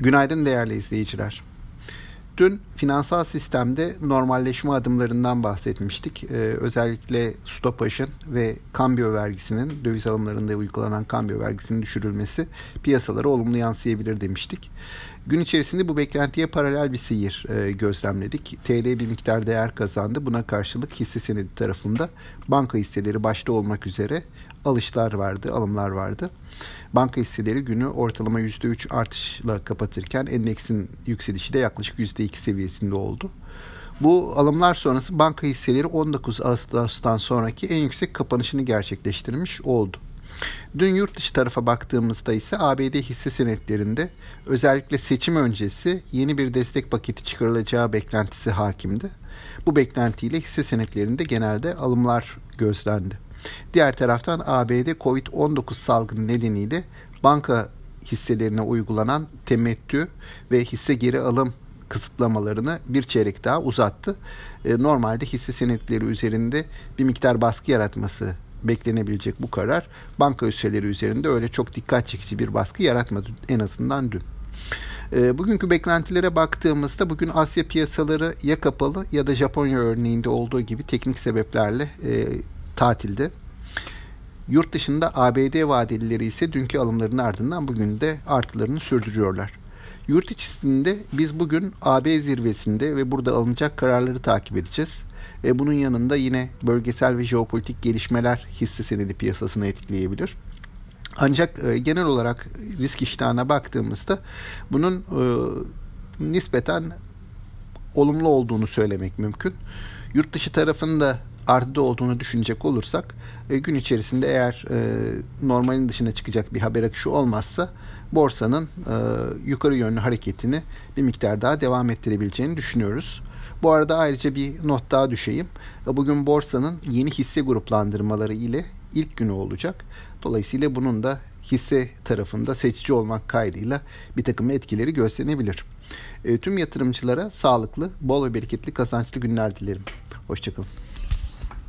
Günaydın değerli izleyiciler. Dün finansal sistemde normalleşme adımlarından bahsetmiştik. Ee, özellikle stopajın ve kambiyo vergisinin, döviz alımlarında uygulanan kambiyo vergisinin düşürülmesi piyasalara olumlu yansıyabilir demiştik. Gün içerisinde bu beklentiye paralel bir seyir e, gözlemledik. TL bir miktar değer kazandı. Buna karşılık hisse senedi tarafında banka hisseleri başta olmak üzere alışlar vardı, alımlar vardı. Banka hisseleri günü ortalama %3 artışla kapatırken endeksin yükselişi de yaklaşık %2 seviyesinde oldu. Bu alımlar sonrası banka hisseleri 19 Ağustos'tan sonraki en yüksek kapanışını gerçekleştirmiş oldu. Dün yurt dışı tarafa baktığımızda ise ABD hisse senetlerinde özellikle seçim öncesi yeni bir destek paketi çıkarılacağı beklentisi hakimdi. Bu beklentiyle hisse senetlerinde genelde alımlar gözlendi. Diğer taraftan ABD Covid-19 salgını nedeniyle banka hisselerine uygulanan temettü ve hisse geri alım kısıtlamalarını bir çeyrek daha uzattı. E, normalde hisse senetleri üzerinde bir miktar baskı yaratması beklenebilecek bu karar banka hisseleri üzerinde öyle çok dikkat çekici bir baskı yaratmadı en azından dün. E, bugünkü beklentilere baktığımızda bugün Asya piyasaları ya kapalı ya da Japonya örneğinde olduğu gibi teknik sebeplerle e, tatilde. Yurt dışında ABD vadelileri ise dünkü alımların ardından bugün de artılarını sürdürüyorlar. Yurt içinde biz bugün AB zirvesinde ve burada alınacak kararları takip edeceğiz. E bunun yanında yine bölgesel ve jeopolitik gelişmeler hisse senedi piyasasını etkileyebilir. Ancak e, genel olarak risk iştahına baktığımızda bunun e, nispeten olumlu olduğunu söylemek mümkün. Yurt dışı tarafında artıda olduğunu düşünecek olursak e, gün içerisinde eğer e, normalin dışına çıkacak bir haber akışı olmazsa borsanın e, yukarı yönlü hareketini bir miktar daha devam ettirebileceğini düşünüyoruz. Bu arada ayrıca bir not daha düşeyim. Bugün borsanın yeni hisse gruplandırmaları ile ilk günü olacak. Dolayısıyla bunun da hisse tarafında seçici olmak kaydıyla bir takım etkileri gözlenebilir. Tüm yatırımcılara sağlıklı, bol ve bereketli kazançlı günler dilerim. Hoşçakalın.